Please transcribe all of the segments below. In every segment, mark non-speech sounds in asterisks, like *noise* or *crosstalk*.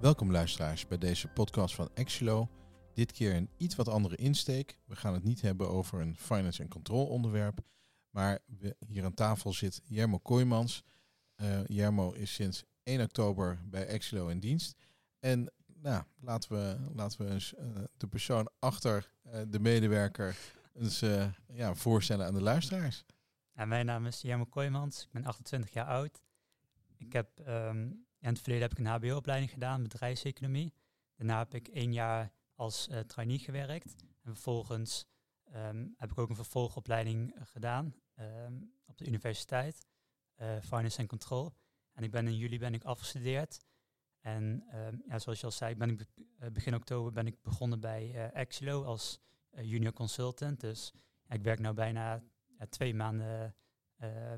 Welkom luisteraars bij deze podcast van Exilo. Dit keer een iets wat andere insteek. We gaan het niet hebben over een finance en control onderwerp. Maar hier aan tafel zit Jermo Kooijmans. Uh, Jermo is sinds 1 oktober bij Exilo in dienst. En nou, laten we, laten we eens uh, de persoon achter uh, de medewerker eens ja, voorstellen aan de luisteraars. Mijn naam is Jermo Kooijmans. Ik ben 28 jaar oud. Ik heb um, in het verleden heb ik een HBO-opleiding gedaan, bedrijfseconomie. Daarna heb ik één jaar als uh, trainee gewerkt. En vervolgens um, heb ik ook een vervolgopleiding gedaan um, op de universiteit, uh, Finance and Control. En ik ben in juli ben ik afgestudeerd. En um, ja, zoals je al zei, ben ik eh, begin oktober ben ik begonnen bij uh, als junior consultant. Dus ik werk nu bijna twee maanden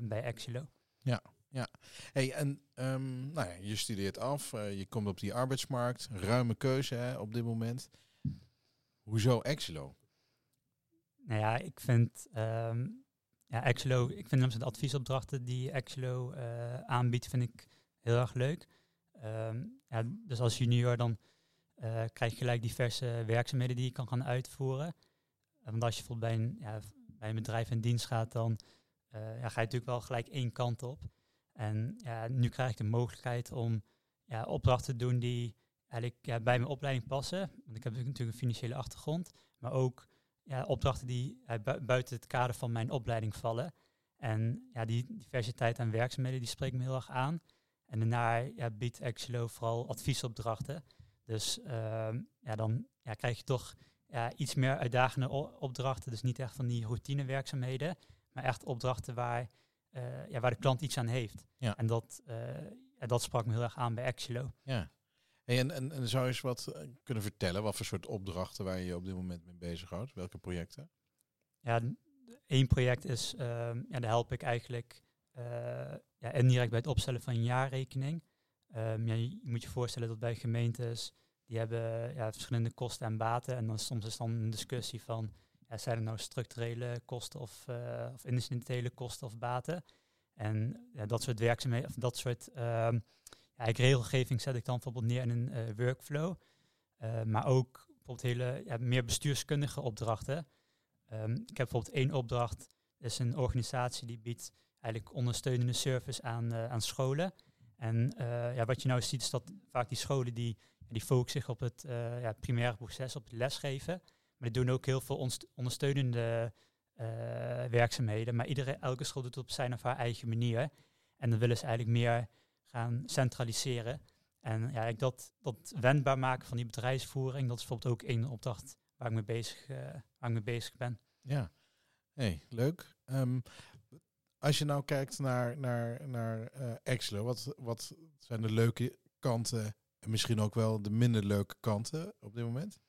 bij Exilo. Ja, ja. Hey, en um, nou ja, je studeert af, uh, je komt op die arbeidsmarkt, ruime keuze hè, op dit moment. Hoezo Exelo? Nou ja, ik vind um, ja, Exelo, ik vind de adviesopdrachten die Exelo uh, aanbiedt, vind ik heel erg leuk. Um, ja, dus als junior dan uh, krijg je gelijk diverse werkzaamheden die je kan gaan uitvoeren. Want als je bijvoorbeeld bij een, ja, bij een bedrijf in dienst gaat, dan ja, ga je natuurlijk wel gelijk één kant op. En nu krijg ik de mogelijkheid om ja, opdrachten te doen die eigenlijk bij mijn opleiding passen. Want ik heb natuurlijk een financiële achtergrond. Maar ook ja, opdrachten die buiten het kader van mijn opleiding vallen. En ja, die diversiteit aan werkzaamheden die spreekt me heel erg aan. En daarna ja, biedt Exelo vooral adviesopdrachten. Dus uh, ja, dan ja, krijg je toch iets meer uitdagende opdrachten. Dus niet echt van die routinewerkzaamheden, maar echt opdrachten waar uh, ja, waar de klant iets aan heeft. Ja. En dat, uh, dat sprak me heel erg aan bij Exilo. Ja. Hey, en, en, en zou je eens wat eh, kunnen vertellen? Wat voor soort opdrachten waar je je op dit moment mee bezighoudt? Welke projecten? Ja, één project is, uh, ja, daar help ik eigenlijk ja, indirect bij het opstellen van een jaarrekening. Um, ja, je moet je voorstellen dat bij gemeentes, die hebben ja, verschillende kosten en baten. En dan soms is dan een discussie van, zijn er nou structurele kosten of, uh, of incidentele kosten of baten? En ja, dat soort werkzaamheden, of dat soort uh, ja, regelgeving zet ik dan bijvoorbeeld neer in een uh, workflow. Uh, maar ook bijvoorbeeld hele ja, meer bestuurskundige opdrachten. Um, ik heb bijvoorbeeld één opdracht, is een organisatie die biedt eigenlijk ondersteunende service aan, aan scholen. En ja, wat je nou ziet is dat vaak die scholen die, die focussen zich op het primaire proces, op het lesgeven. Maar doen ook heel veel ondersteunende uh, werkzaamheden. Maar iedere, elke school doet het op zijn of haar eigen manier. En dan willen ze eigenlijk meer gaan centraliseren. En ja, dat, dat wendbaar maken van die bedrijfsvoering, dat is bijvoorbeeld ook één opdracht waar ik mee bezig, uh, waar ik mee bezig ben. Ja, hey, leuk. Um, als je nou kijkt naar, naar, naar uh, wat, wat zijn de leuke kanten en misschien ook wel de minder leuke kanten op dit moment?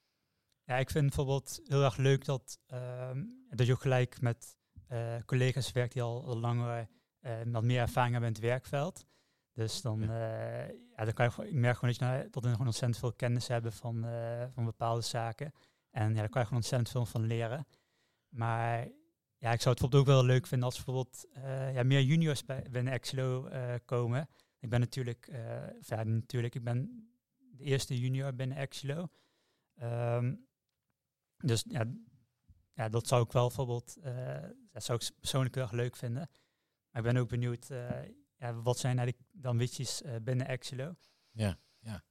Ja, ik vind bijvoorbeeld heel erg leuk dat, uh, dat je ook gelijk met uh, collega's werkt die al, al langer uh, wat meer ervaring hebben in het werkveld. Dus dan, ja. ja dan kan je, ik merk gewoon dat, je, nou, dat gewoon ontzettend veel kennis hebben van, van bepaalde zaken. En ja, daar kan je gewoon ontzettend veel van leren. Maar ja, ik zou het bijvoorbeeld ook wel leuk vinden als bijvoorbeeld ja, meer juniors bij, binnen Exelo komen. Ik ben natuurlijk, ja, natuurlijk, ik ben de eerste junior binnen Exelo. Um, dus ja, ja, dat zou ik wel bijvoorbeeld, dat zou ik persoonlijk heel erg leuk vinden. Maar ik ben ook benieuwd, ja, wat zijn eigenlijk dan witjes uh, binnen Exilo? Ja, ja.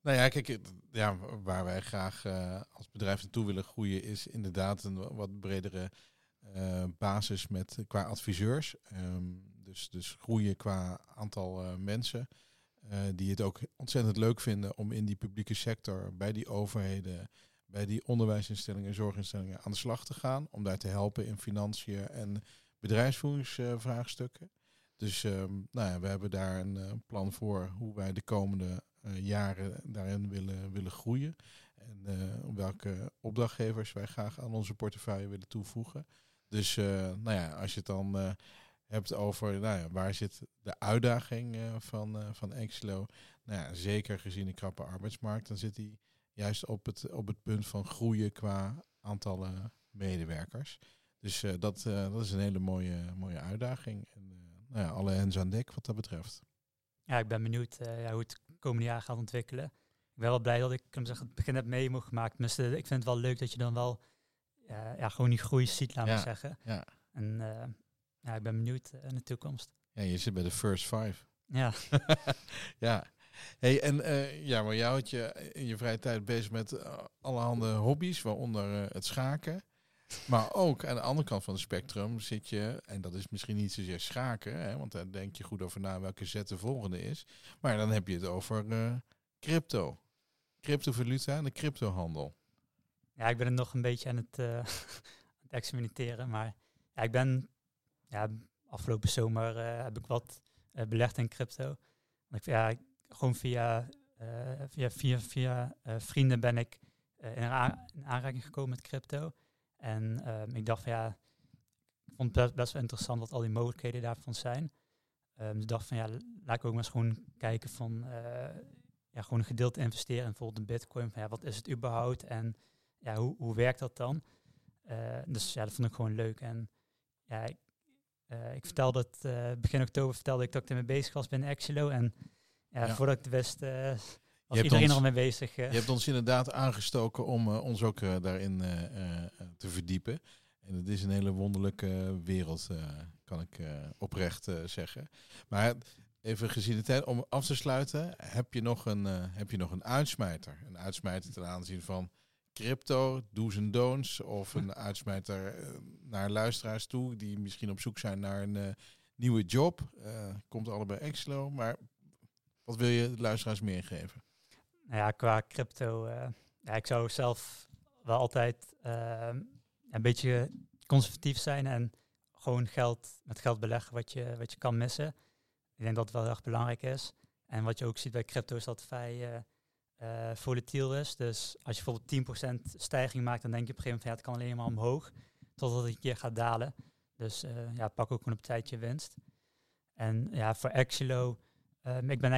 Nou ja, kijk, ja, waar wij graag als bedrijf naartoe willen groeien is inderdaad een wat bredere basis met, qua adviseurs. Um, dus, dus groeien qua aantal mensen. die het ook ontzettend leuk vinden om in die publieke sector, bij die overheden, bij die onderwijsinstellingen en zorginstellingen aan de slag te gaan. Om daar te helpen in financiën en bedrijfsvoeringsvraagstukken. Dus um, nou ja, we hebben daar een uh, plan voor hoe wij de komende uh, jaren daarin willen, willen groeien. En uh, welke opdrachtgevers wij graag aan onze portefeuille willen toevoegen. Dus nou ja, als je het dan hebt over nou ja, waar zit de uitdaging van, van Exelo. Nou ja, zeker gezien de krappe arbeidsmarkt, dan zit die juist op het, op het punt van groeien qua aantallen medewerkers. Dus uh, dat, uh, dat is een hele mooie, mooie uitdaging. En uh, nou ja, alle hens aan dek wat dat betreft. Ja, ik ben benieuwd ja, hoe het komende jaar gaat ontwikkelen. Ik ben wel blij dat ik kan zeggen, het begin heb mee mogen gemaakt. ik vind het wel leuk dat je dan wel ja, gewoon die groei ziet, laat ja, zeggen. Ja. En ja, ik ben benieuwd naar de toekomst. Ja, je zit bij de first five. Ja. *laughs* ja. Hey, en uh, ja, maar jou houdt je in je vrije tijd bezig met uh, allerhande hobby's, waaronder uh, het schaken. Maar ook aan de andere kant van het spectrum zit je, en dat is misschien niet zozeer schaken, hè, want daar denk je goed over na welke zet de volgende is. Maar dan heb je het over crypto. Cryptovaluta en de cryptohandel. Ja, ik ben er nog een beetje aan het, *laughs* aan het experimenteren. Maar ja, ik ben ja, afgelopen zomer heb ik wat belegd in crypto. Ik, ja, gewoon via, uh, via, via, via uh, vrienden ben ik uh, in, in, aanraking gekomen met crypto. En um, ik dacht van ja, ik vond het best, wel interessant wat al die mogelijkheden daarvan zijn. Um, dus ik dacht van ja, laat ik ook maar eens gewoon kijken van ja, gewoon een gedeelte investeren in bijvoorbeeld een bitcoin. Van ja, wat is het überhaupt en ja, hoe, hoe werkt dat dan? dus ja, dat vond ik gewoon leuk. En ja, ik, ik vertelde het begin oktober vertelde ik dat ik ermee bezig was binnen Exilo. En ja, voordat ik het wist, uh, was iedereen al mee bezig. Uh. Je hebt ons inderdaad aangestoken om uh, ons ook daarin te verdiepen. En het is een hele wonderlijke wereld, kan ik oprecht zeggen. Maar even gezien de tijd, om af te sluiten, heb je nog een, heb je nog een uitsmijter? Een uitsmijter ten aanzien van crypto, do's en don'ts, of een *laughs* uitsmijter naar luisteraars toe die misschien op zoek zijn naar een nieuwe job. komt allebei Exlo, maar wat wil je de luisteraars meegeven? Nou ja, qua crypto, uh, ja, ik zou zelf wel altijd uh, een beetje conservatief zijn en gewoon geld met geld beleggen wat je, wat je kan missen. Ik denk dat het wel erg belangrijk is. En wat je ook ziet bij crypto is dat het vrij uh, volatiel is. Dus als je bijvoorbeeld 10% stijging maakt, dan denk je op een gegeven moment, ja, het kan alleen maar omhoog, totdat het een keer gaat dalen. Dus ja, pak ook gewoon op tijdje winst. En ja, voor Axelo, um, ik ben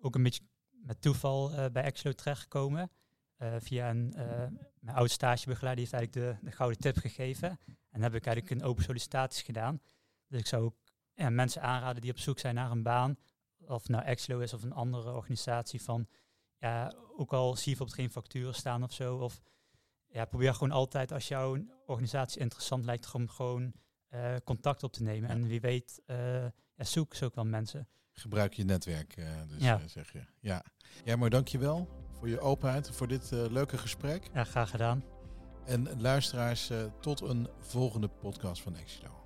ook een beetje met toeval uh, bij Exlo terechtgekomen. Uh, via een, mijn oude stagebegeleider heeft eigenlijk de, de gouden tip gegeven. En heb ik eigenlijk een open sollicitaties gedaan. Dus ik zou ook ja, mensen aanraden die op zoek zijn naar een baan. Of nou Exlo is of een andere organisatie van... Ja, ook al zie je bijvoorbeeld geen facturen staan of zo. Of ja, probeer gewoon altijd als jouw organisatie interessant lijkt om gewoon contact op te nemen. En wie weet, ja, zoek ze ook wel mensen gebruik je netwerk, uh, dus ja. Uh, zeg je. Ja. ja, maar dankjewel voor je openheid, voor dit uh, leuke gesprek. Ja, graag gedaan. En luisteraars, tot een volgende podcast van Exilo.